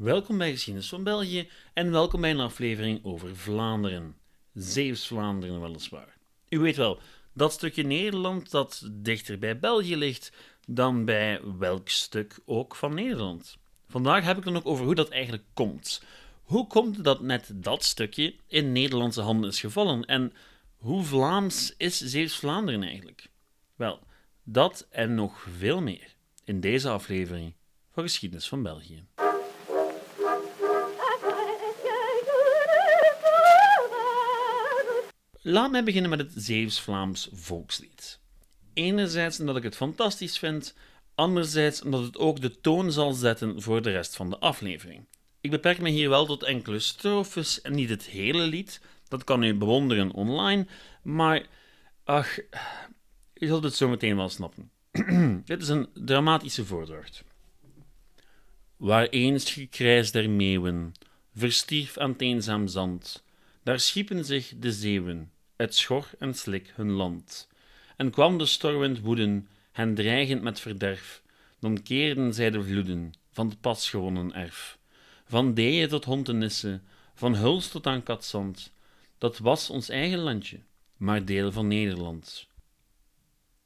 Welkom bij Geschiedenis van België en welkom bij een aflevering over Vlaanderen. Zeeuws-Vlaanderen weliswaar. U weet wel, dat stukje Nederland dat dichter bij België ligt dan bij welk stuk ook van Nederland. Vandaag heb ik het nog over hoe dat eigenlijk komt. Hoe komt het dat net dat stukje in Nederlandse handen is gevallen en hoe Vlaams is Zeeuws-Vlaanderen eigenlijk? Wel, dat en nog veel meer in deze aflevering van Geschiedenis van België. Laat mij beginnen met het Zeeuws-Vlaams volkslied. Enerzijds omdat ik het fantastisch vind, anderzijds omdat het ook de toon zal zetten voor de rest van de aflevering. Ik beperk me hier wel tot enkele strofes en niet het hele lied. Dat kan u bewonderen online, maar ach, u zult het zo meteen wel snappen. Dit is een dramatische voordracht. Waar eens gekrijs der meeuwen verstierf aan het eenzaam zand, daar schiepen zich de zeeuwen, uit schor en slik hun land. En kwam de stormwind woeden, hen dreigend met verderf, dan keerden zij de vloeden van het pas gewonnen erf. Van Deje tot Hontenisse, van Huls tot aan Katzand, dat was ons eigen landje, maar deel van Nederland.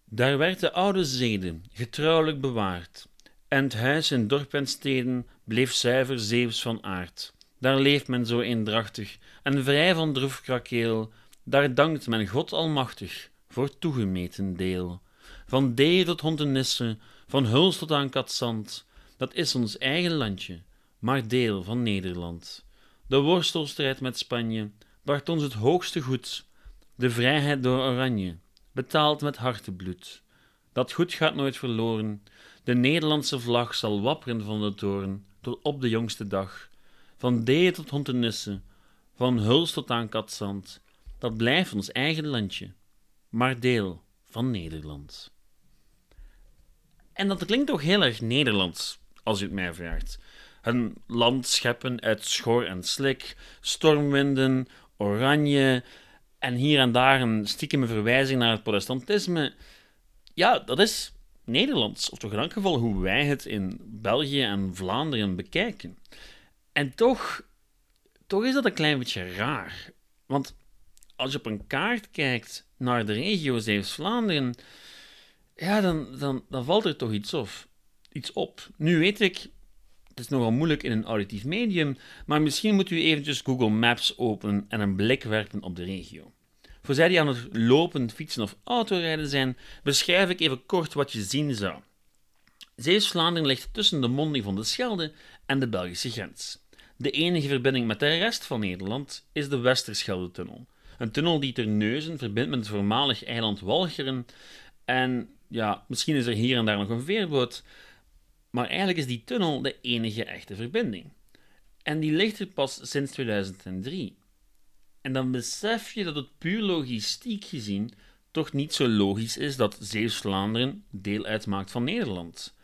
Daar werd de oude zede getrouwelijk bewaard, en het huis in dorp en steden bleef zuiver zeeuws van aard. Daar leeft men zo eendrachtig en vrij van droefkrakeel, daar dankt men God almachtig voor toegemeten deel. Van Dee tot Hontenisse, van Huls tot aan Katzand, dat is ons eigen landje, maar deel van Nederland. De worstelstrijd met Spanje bracht ons het hoogste goed, de vrijheid door Oranje, betaald met hartebloed. Dat goed gaat nooit verloren, de Nederlandse vlag zal wapperen van de toren, tot op de jongste dag. Van Dee tot Hontenisse, van Huls tot aan Katzand, dat blijft ons eigen landje, maar deel van Nederland. En dat klinkt toch heel erg Nederlands, als u het mij vraagt. Een land scheppen uit schor en slik, stormwinden, oranje en hier en daar een stiekeme verwijzing naar het protestantisme. Ja, dat is Nederlands, of toch in elk geval hoe wij het in België en Vlaanderen bekijken. En toch, toch is dat een klein beetje raar. Want als je op een kaart kijkt naar de regio Zeeuws-Vlaanderen, ja, dan, dan, dan valt er toch iets, of, iets op. Nu weet ik, het is nogal moeilijk in een auditief medium, maar misschien moet u eventjes Google Maps openen en een blik werpen op de regio. Voor zij die aan het lopen, fietsen of autorijden zijn, beschrijf ik even kort wat je zien zou. Zeeuws-Vlaanderen ligt tussen de monding van de Schelde en de Belgische grens. De enige verbinding met de rest van Nederland is de Westerschelde-tunnel. Een tunnel die Terneuzen verbindt met het voormalig eiland Walcheren. En ja, misschien is er hier en daar nog een veerboot, maar eigenlijk is die tunnel de enige echte verbinding. En die ligt er pas sinds 2003. En dan besef je dat het puur logistiek gezien toch niet zo logisch is dat Zeeuws-Vlaanderen deel uitmaakt van Nederland.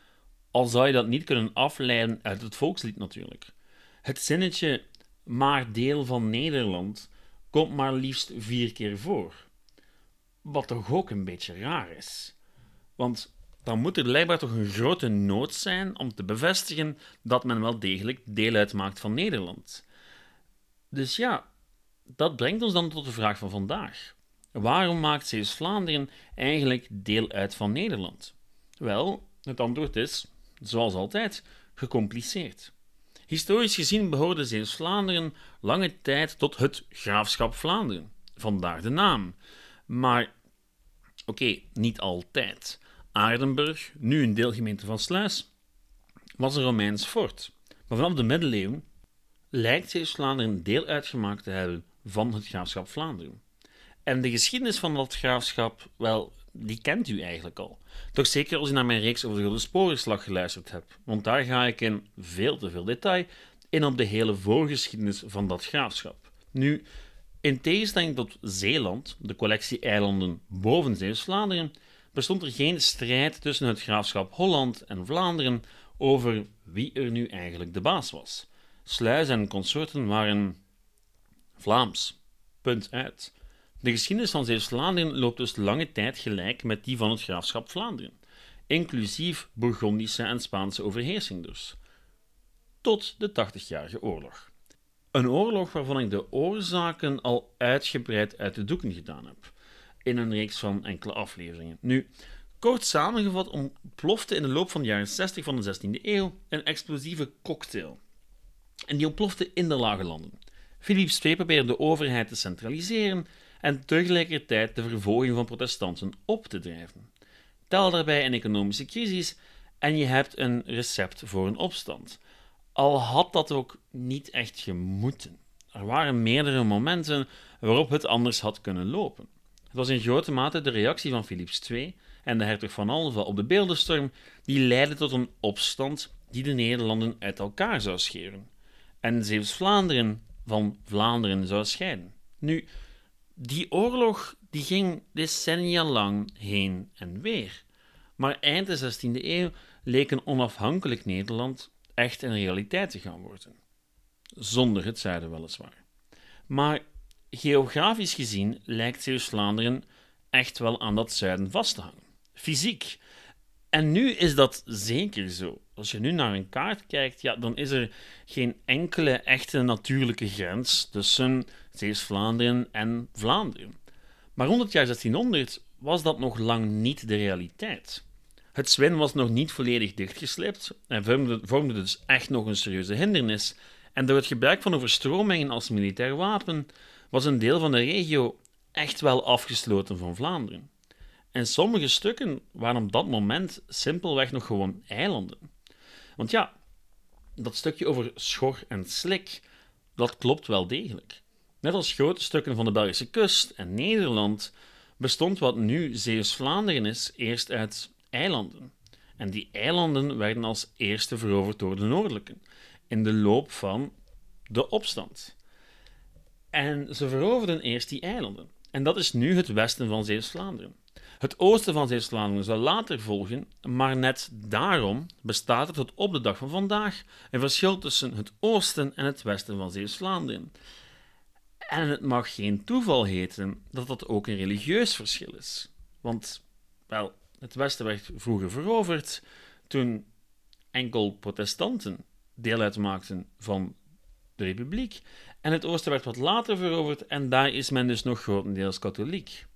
Al zou je dat niet kunnen afleiden uit het volkslied natuurlijk. Het zinnetje maar deel van Nederland komt maar liefst vier keer voor. Wat toch ook een beetje raar is. Want dan moet er blijkbaar toch een grote nood zijn om te bevestigen dat men wel degelijk deel uitmaakt van Nederland. Dus ja, dat brengt ons dan tot de vraag van vandaag. Waarom maakt Zeeuws-Vlaanderen eigenlijk deel uit van Nederland? Wel, het antwoord is, zoals altijd, gecompliceerd. Historisch gezien behoorde Zeeuws-Vlaanderen lange tijd tot het graafschap Vlaanderen, vandaar de naam. Maar, oké, niet altijd. Aardenburg, nu een deelgemeente van Sluis, was een Romeins fort. Maar vanaf de middeleeuwen lijkt Zeeuws-Vlaanderen deel uitgemaakt te hebben van het graafschap Vlaanderen. En de geschiedenis van dat graafschap, wel, die kent u eigenlijk al. Toch zeker als u naar mijn reeks over de Gulden Sporenslag geluisterd hebt, want daar ga ik in veel te veel detail in op de hele voorgeschiedenis van dat graafschap. Nu, in tegenstelling tot Zeeland, de collectie eilanden boven Zeeuws-Vlaanderen, bestond er geen strijd tussen het graafschap Holland en Vlaanderen over wie er nu eigenlijk de baas was. Sluis en consorten waren Vlaams. Punt uit. De geschiedenis van Zeeuws-Vlaanderen loopt dus lange tijd gelijk met die van het graafschap Vlaanderen, inclusief Bourgondische en Spaanse overheersing dus. tot de Tachtigjarige Oorlog. Een oorlog waarvan ik de oorzaken al uitgebreid uit de doeken gedaan heb, in een reeks van enkele afleveringen. Nu, kort samengevat ontplofte in de loop van de jaren 60 van de 16e eeuw een explosieve cocktail. En die ontplofte in de Lage Landen. Philips II probeerde de overheid te centraliseren en tegelijkertijd de vervolging van protestanten op te drijven. Tel daarbij een economische crisis en je hebt een recept voor een opstand. Al had dat ook niet echt gemoeten. Er waren meerdere momenten waarop het anders had kunnen lopen. Het was in grote mate de reactie van Philips II en de hertog van Alva op de beeldenstorm die leidde tot een opstand die de Nederlanden uit elkaar zou scheren en Zeeuws-Vlaanderen van Vlaanderen zou scheiden. Nu, die oorlog die ging decennia lang heen en weer. Maar eind de 16e eeuw leek een onafhankelijk Nederland echt een realiteit te gaan worden. Zonder het zuiden weliswaar. Maar geografisch gezien lijkt Zeeuws-Vlaanderen echt wel aan dat zuiden vast te hangen. Fysiek. En nu is dat zeker zo. Als je nu naar een kaart kijkt, ja, dan is er geen enkele echte natuurlijke grens tussen Zeeuws-Vlaanderen en Vlaanderen. Maar rond het jaar 1600 was dat nog lang niet de realiteit. Het Zwin was nog niet volledig dichtgeslept en vormde, vormde dus echt nog een serieuze hindernis. En door het gebruik van overstromingen als militair wapen was een deel van de regio echt wel afgesloten van Vlaanderen. En sommige stukken waren op dat moment simpelweg nog gewoon eilanden. Want ja, dat stukje over Schor en Slik, dat klopt wel degelijk. Net als grote stukken van de Belgische kust en Nederland bestond wat nu Zeeuws-Vlaanderen is eerst uit eilanden. En die eilanden werden als eerste veroverd door de Noordelijken in de loop van de opstand. En ze veroverden eerst die eilanden. En dat is nu het westen van Zeeuws-Vlaanderen. Het oosten van Zeeuws-Vlaanderen zal later volgen, maar net daarom bestaat er tot op de dag van vandaag een verschil tussen het oosten en het westen van Zeeuws-Vlaanderen. En het mag geen toeval heten dat dat ook een religieus verschil is. Want, wel, het westen werd vroeger veroverd toen enkel protestanten deel uitmaakten van de republiek. En het oosten werd wat later veroverd en daar is men dus nog grotendeels katholiek.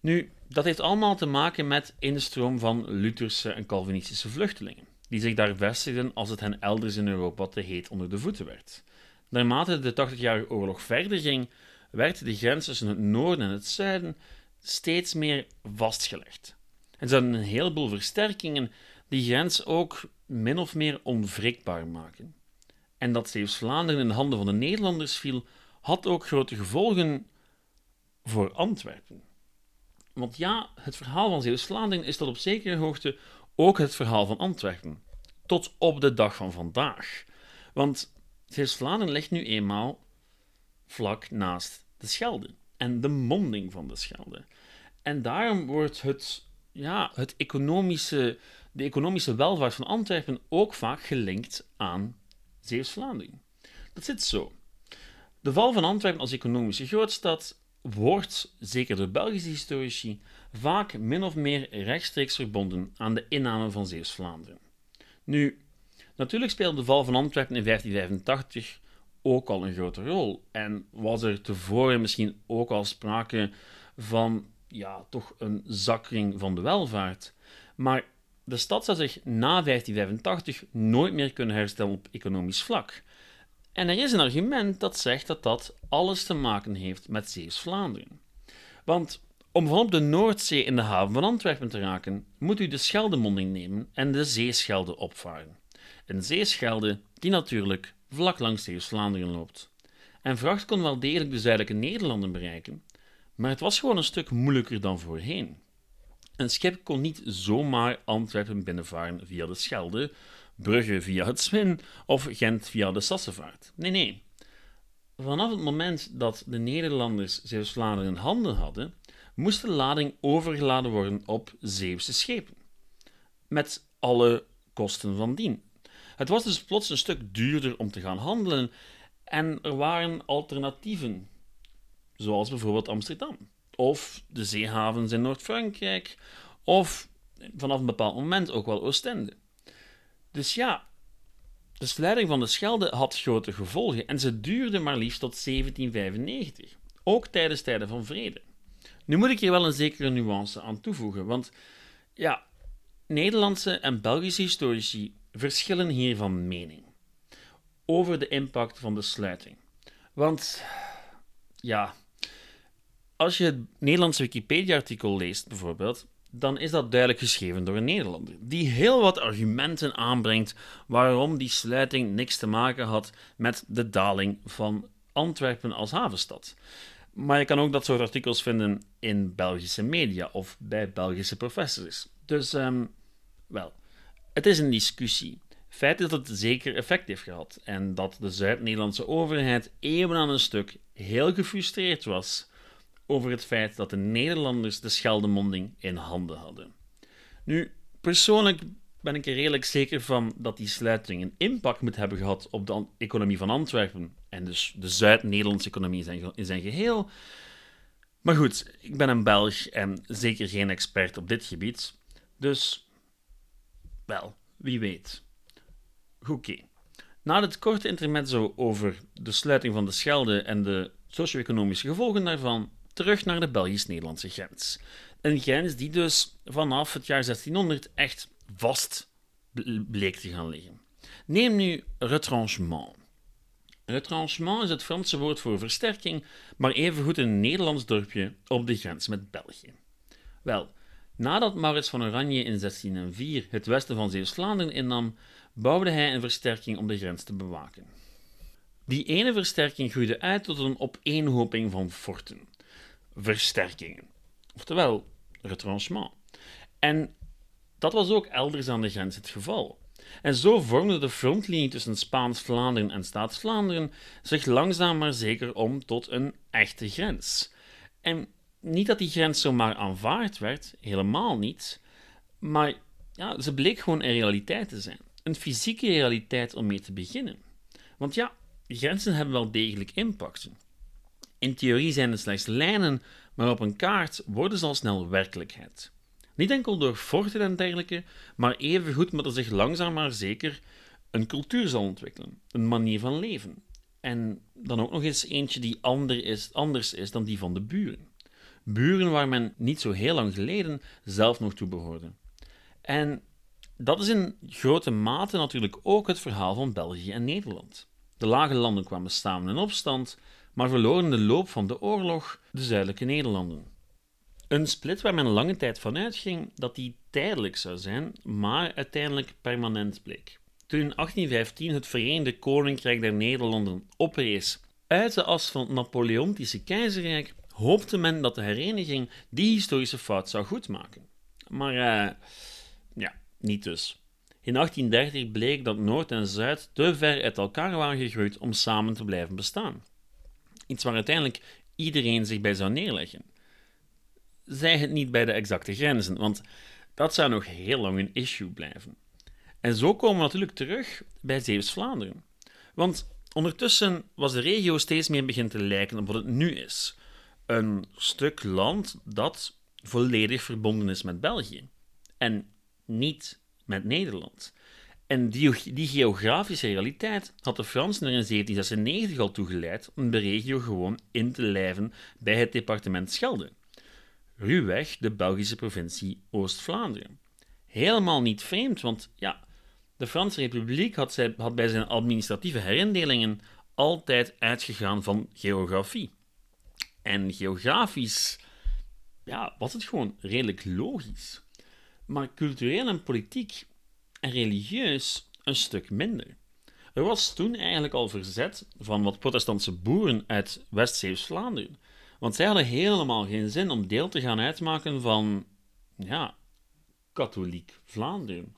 Nu, dat heeft allemaal te maken met instroom van Lutherse en Calvinistische vluchtelingen, die zich daar vestigden als het hen elders in Europa te heet onder de voeten werd. Naarmate de 80-jarige oorlog verder ging, werd de grens tussen het noorden en het zuiden steeds meer vastgelegd. En ze hadden een heleboel versterkingen die grens ook min of meer onwrikbaar maken. En dat Zeeuws-Vlaanderen in de handen van de Nederlanders viel, had ook grote gevolgen voor Antwerpen. Want ja, het verhaal van Zeeuws-Vlaanderen is tot op zekere hoogte ook het verhaal van Antwerpen. Tot op de dag van vandaag. Want Zeeuws-Vlaanderen ligt nu eenmaal vlak naast de Schelde en de monding van de Schelde. En daarom wordt het, ja, het economische, de economische welvaart van Antwerpen ook vaak gelinkt aan Zeeuws-Vlaanderen. Dat zit zo. De val van Antwerpen als economische grootstad wordt, zeker door Belgische historici, vaak min of meer rechtstreeks verbonden aan de inname van Zeeuws-Vlaanderen. Nu, natuurlijk speelde de val van Antwerpen in 1585 ook al een grote rol en was er tevoren misschien ook al sprake van ja, toch een zakking van de welvaart. Maar de stad zou zich na 1585 nooit meer kunnen herstellen op economisch vlak. En er is een argument dat zegt dat dat alles te maken heeft met Zeeuws-Vlaanderen. Want om van op de Noordzee in de haven van Antwerpen te raken, moet u de Scheldemonding nemen en de Zeeschelde opvaren. Een zeeschelde die natuurlijk vlak langs Zeeuws-Vlaanderen loopt. En vracht kon wel degelijk de zuidelijke Nederlanden bereiken, maar het was gewoon een stuk moeilijker dan voorheen. Een schip kon niet zomaar Antwerpen binnenvaren via de Schelde, Brugge via het Zwin of Gent via de Sassevaart. Nee, nee. Vanaf het moment dat de Nederlanders Zeeuws-Vlaanderen in handen hadden, moest de lading overgeladen worden op Zeeuwse schepen. Met alle kosten van dien. Het was dus plots een stuk duurder om te gaan handelen en er waren alternatieven, zoals bijvoorbeeld Amsterdam, of de zeehavens in Noord-Frankrijk, of vanaf een bepaald moment ook wel Oostende. Dus ja, De sluiting van de Schelde had grote gevolgen en ze duurde maar liefst tot 1795, ook tijdens tijden van vrede. Nu moet ik hier wel een zekere nuance aan toevoegen, want ja, Nederlandse en Belgische historici verschillen hier van mening over de impact van de sluiting. Want ja, als je het Nederlandse Wikipedia-artikel leest, bijvoorbeeld, dan is dat duidelijk geschreven door een Nederlander, die heel wat argumenten aanbrengt waarom die sluiting niks te maken had met de daling van Antwerpen als havenstad. Maar je kan ook dat soort artikels vinden in Belgische media of bij Belgische professors. Dus, um, wel, het is een discussie. Feit is dat het zeker effect heeft gehad en dat de Zuid-Nederlandse overheid eeuwen aan een stuk heel gefrustreerd was over het feit dat de Nederlanders de Scheldemonding in handen hadden. Nu, persoonlijk ben ik er redelijk zeker van dat die sluiting een impact moet hebben gehad op de economie van Antwerpen en dus de Zuid-Nederlandse economie in zijn, in zijn geheel. Maar goed, ik ben een Belg en zeker geen expert op dit gebied, dus wel, wie weet. Oké. Na dit korte intermezzo over de sluiting van de Schelde en de socio-economische gevolgen daarvan, terug naar de Belgisch-Nederlandse grens. Een grens die dus vanaf het jaar 1600 echt vast bleek te gaan liggen. Neem nu retranchement. Retranchement is het Franse woord voor versterking, maar evengoed een Nederlands dorpje op de grens met België. Wel, nadat Maurits van Oranje in 1604 het westen van Zeeuws-Vlaanderen innam, bouwde hij een versterking om de grens te bewaken. Die ene versterking groeide uit tot een opeenhoping van forten versterkingen. Oftewel, retranchement. En dat was ook elders aan de grens het geval. En zo vormde de frontlinie tussen Spaans-Vlaanderen en Staats-Vlaanderen zich langzaam maar zeker om tot een echte grens. En niet dat die grens zomaar aanvaard werd, helemaal niet, maar ja, ze bleek gewoon een realiteit te zijn. Een fysieke realiteit om mee te beginnen. Want ja, grenzen hebben wel degelijk impacten. In theorie zijn het slechts lijnen, maar op een kaart worden ze al snel werkelijkheid. Niet enkel door forten en dergelijke, maar evengoed met er zich langzaam maar zeker een cultuur zal ontwikkelen, een manier van leven. En dan ook nog eens eentje die ander is, anders is dan die van de buren. Buren waar men niet zo heel lang geleden zelf nog toe behoorde. En dat is in grote mate natuurlijk ook het verhaal van België en Nederland. De lage landen kwamen samen in opstand, maar verloren de loop van de oorlog de zuidelijke Nederlanden. Een split waar men lange tijd van uitging dat die tijdelijk zou zijn, maar uiteindelijk permanent bleek. Toen in 1815 het Verenigde Koninkrijk der Nederlanden oprees uit de as van het Napoleontische keizerrijk, hoopte men dat de hereniging die historische fout zou goedmaken. Maar uh, ja, niet dus. In 1830 bleek dat Noord en Zuid te ver uit elkaar waren gegroeid om samen te blijven bestaan. Iets waar uiteindelijk iedereen zich bij zou neerleggen. Zij het niet bij de exacte grenzen, want dat zou nog heel lang een issue blijven. En zo komen we natuurlijk terug bij Zeeuws-Vlaanderen. Want ondertussen was de regio steeds meer begin te lijken op wat het nu is. Een stuk land dat volledig verbonden is met België. En niet met Nederland. En die, die, geografische realiteit had de Fransen er in 1796 al toe geleid om de regio gewoon in te lijven bij het departement Schelde. Ruwweg de Belgische provincie Oost-Vlaanderen. Helemaal niet vreemd, want ja, de Franse Republiek had, zij, had bij zijn administratieve herindelingen altijd uitgegaan van geografie. En geografisch ja, was het gewoon redelijk logisch. Maar cultureel en politiek en religieus een stuk minder. Er was toen eigenlijk al verzet van wat protestantse boeren uit West-Zeeuws-Vlaanderen, want zij hadden helemaal geen zin om deel te gaan uitmaken van, ja, katholiek Vlaanderen.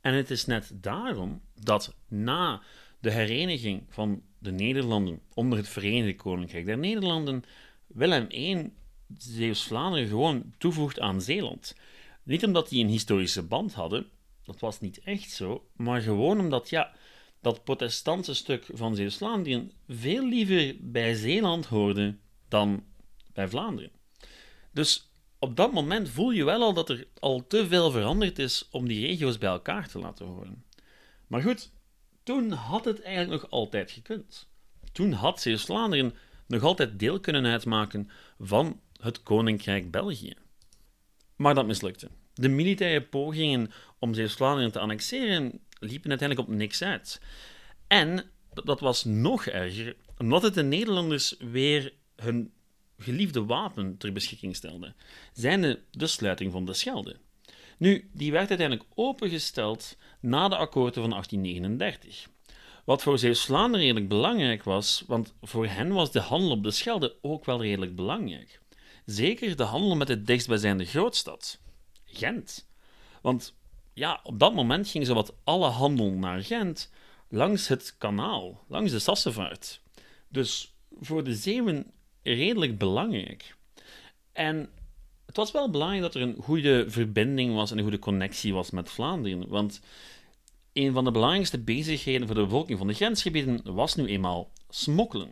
En het is net daarom dat na de hereniging van de Nederlanden onder het Verenigde Koninkrijk der Nederlanden Willem I Zeeuws-Vlaanderen gewoon toevoegt aan Zeeland. Niet omdat die een historische band hadden, dat was niet echt zo, maar gewoon omdat ja, dat protestantse stuk van Zeeuws-Vlaanderen veel liever bij Zeeland hoorde dan bij Vlaanderen. Dus op dat moment voel je wel al dat er al te veel veranderd is om die regio's bij elkaar te laten horen. Maar goed, toen had het eigenlijk nog altijd gekund. Toen had Zeeuws-Vlaanderen nog altijd deel kunnen uitmaken van het Koninkrijk België. Maar dat mislukte. De militaire pogingen om Zeeuws-Vlaanderen te annexeren liepen uiteindelijk op niks uit. En dat was nog erger, omdat het de Nederlanders weer hun geliefde wapen ter beschikking stelden, zijnde de sluiting van de Schelde. Nu, die werd uiteindelijk opengesteld na de akkoorden van 1839. Wat voor Zeeuws-Vlaanderen redelijk belangrijk was, want voor hen was de handel op de Schelde ook wel redelijk belangrijk. Zeker de handel met de dichtstbijzijnde grootstad, Gent. Want ja, op dat moment ging zowat alle handel naar Gent langs het kanaal, langs de Sassenvaart. Dus voor de Zeeuwen redelijk belangrijk. En het was wel belangrijk dat er een goede verbinding was en een goede connectie was met Vlaanderen. Want een van de belangrijkste bezigheden voor de bevolking van de grensgebieden was nu eenmaal smokkelen.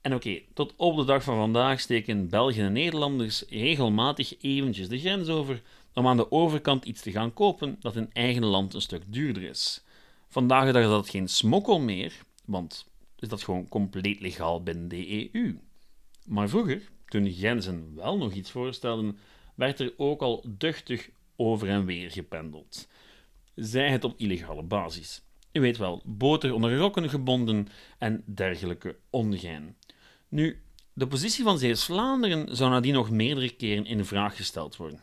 En oké, tot op de dag van vandaag steken Belgen en Nederlanders regelmatig eventjes de grens over om aan de overkant iets te gaan kopen dat in eigen land een stuk duurder is. Vandaag de dag is dat geen smokkel meer, want is dat gewoon compleet legaal binnen de EU. Maar vroeger, toen de grenzen wel nog iets voorstelden, werd er ook al duchtig over en weer gependeld. Zij het op illegale basis. U weet wel, boter onder rokken gebonden en dergelijke ongein. Nu, de positie van Zeeuws-Vlaanderen zou nadien nog meerdere keren in vraag gesteld worden.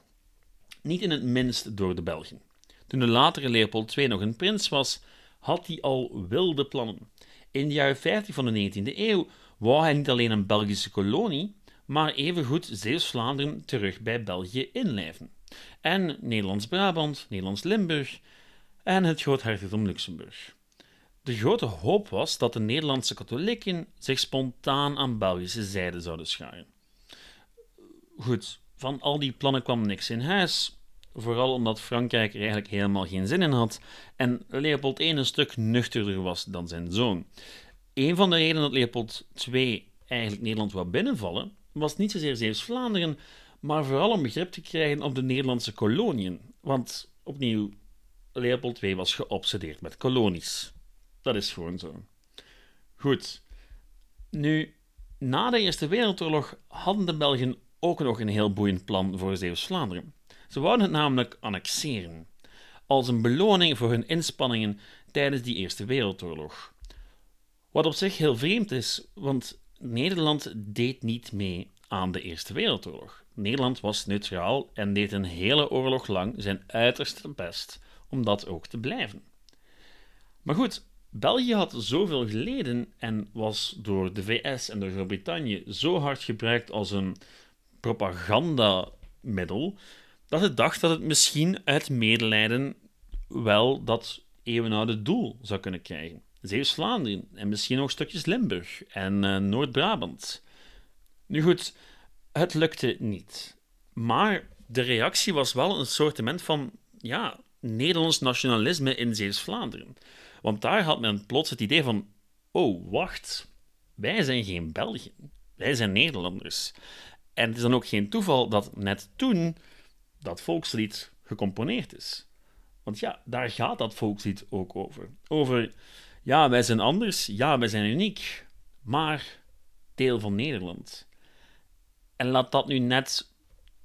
Niet in het minst door de Belgen. Toen de latere Leopold II nog een prins was, had hij al wilde plannen. In de jaren 50 van de 19e eeuw wou hij niet alleen een Belgische kolonie, maar evengoed Zeeuws-Vlaanderen terug bij België inlijven. En Nederlands-Brabant, Nederlands-Limburg en het Groothertogdom Luxemburg. De grote hoop was dat de Nederlandse katholieken zich spontaan aan Belgische zijde zouden scharen. Goed, van al die plannen kwam niks in huis, vooral omdat Frankrijk er eigenlijk helemaal geen zin in had en Leopold I een stuk nuchterder was dan zijn zoon. Een van de redenen dat Leopold II eigenlijk Nederland wou binnenvallen, was niet zozeer Zeeuws-Vlaanderen, maar vooral om begrip te krijgen op de Nederlandse koloniën. Want opnieuw, Leopold II was geobsedeerd met kolonies. Dat is gewoon zo. Goed. Nu, na de Eerste Wereldoorlog hadden de Belgen ook nog een heel boeiend plan voor Zeeuws-Vlaanderen. Ze wouden het namelijk annexeren, als een beloning voor hun inspanningen tijdens die Eerste Wereldoorlog. Wat op zich heel vreemd is, want Nederland deed niet mee aan de Eerste Wereldoorlog. Nederland was neutraal en deed een hele oorlog lang zijn uiterste best om dat ook te blijven. Maar goed, België had zoveel geleden en was door de VS en door Groot-Brittannië zo hard gebruikt als een propagandamiddel dat het dacht dat het misschien uit medelijden wel dat eeuwenoude doel zou kunnen krijgen. Zeeuws-Vlaanderen en misschien ook stukjes Limburg en uh, Noord-Brabant. Nu goed, het lukte niet. Maar de reactie was wel een soortement van ja, Nederlands nationalisme in Zeeuws-Vlaanderen. Want daar had men plots het idee van: oh, wacht, wij zijn geen Belgen, wij zijn Nederlanders. En het is dan ook geen toeval dat net toen dat volkslied gecomponeerd is. Want ja, daar gaat dat volkslied ook over. Over, ja, wij zijn anders, ja, wij zijn uniek, maar deel van Nederland. En laat dat nu net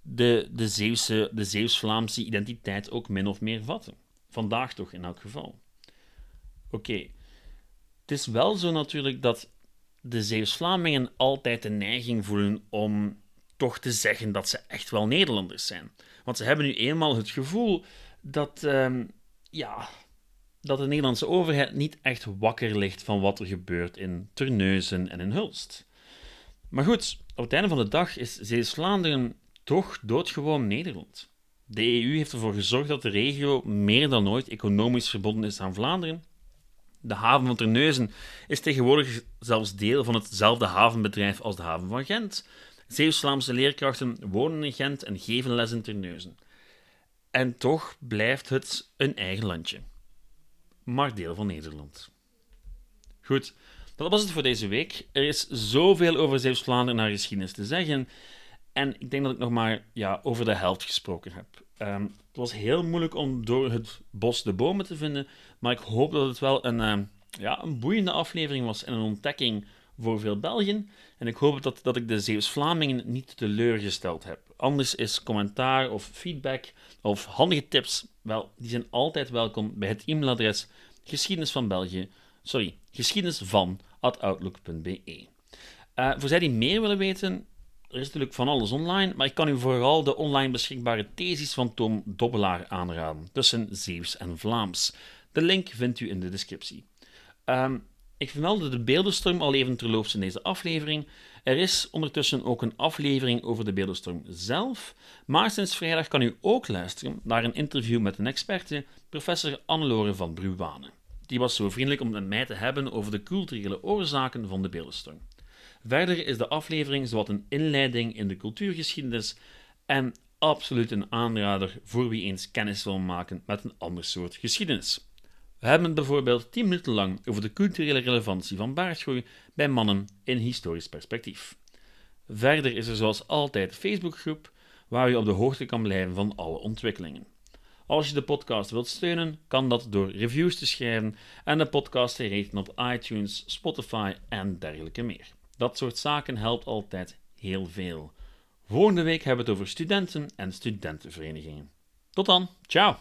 de, de, Zeeuwse, de Zeeuws-Vlaamse identiteit ook min of meer vatten. Vandaag toch, in elk geval. Oké, het is wel zo natuurlijk dat de Zeeuws-Vlamingen altijd de neiging voelen om toch te zeggen dat ze echt wel Nederlanders zijn. Want ze hebben nu eenmaal het gevoel dat, ehm, ja, dat de Nederlandse overheid niet echt wakker ligt van wat er gebeurt in Terneuzen en in Hulst. Maar goed, op het einde van de dag is Zeeuws-Vlaanderen toch doodgewoon Nederland. De EU heeft ervoor gezorgd dat de regio meer dan ooit economisch verbonden is aan Vlaanderen. De haven van Terneuzen is tegenwoordig zelfs deel van hetzelfde havenbedrijf als de haven van Gent. Zeeuws-Vlaamse leerkrachten wonen in Gent en geven les in Terneuzen. En toch blijft het een eigen landje. Maar deel van Nederland. Goed, dat was het voor deze week. Er is zoveel over Zeeuws-Vlaanderen naar geschiedenis te zeggen. En ik denk dat ik nog maar ja, over de helft gesproken heb. Ehm, het was heel moeilijk om door het bos de bomen te vinden, maar ik hoop dat het wel een, ehm, ja, een boeiende aflevering was en een ontdekking voor veel Belgen. En ik hoop dat, dat ik de Zeeuws-Vlamingen niet teleurgesteld heb. Anders is commentaar of feedback of handige tips, wel, die zijn altijd welkom bij het e-mailadres geschiedenis van België, sorry, geschiedenis van outlook.be. Uh, voor zij die meer willen weten, er is natuurlijk van alles online, maar ik kan u vooral de online beschikbare thesis van Tom Dobbelaar aanraden, tussen Zeeuws en Vlaams. De link vindt u in de descriptie. Um, ik vermeldde de beeldenstorm al even terloops in deze aflevering. Er is ondertussen ook een aflevering over de beeldenstorm zelf, maar sinds vrijdag kan u ook luisteren naar een interview met een experte, professor Annelore van Bruwane. Die was zo vriendelijk om met mij te hebben over de culturele oorzaken van de beeldenstorm. Verder is de aflevering zowat een inleiding in de cultuurgeschiedenis en absoluut een aanrader voor wie eens kennis wil maken met een ander soort geschiedenis. We hebben bijvoorbeeld 10 minuten lang over de culturele relevantie van baardgroei bij mannen in historisch perspectief. Verder is er zoals altijd een Facebookgroep waar je op de hoogte kan blijven van alle ontwikkelingen. Als je de podcast wilt steunen, kan dat door reviews te schrijven en de podcast te raten op iTunes, Spotify en dergelijke meer. Dat soort zaken helpt altijd heel veel. Volgende week hebben we het over studenten en studentenverenigingen. Tot dan, ciao!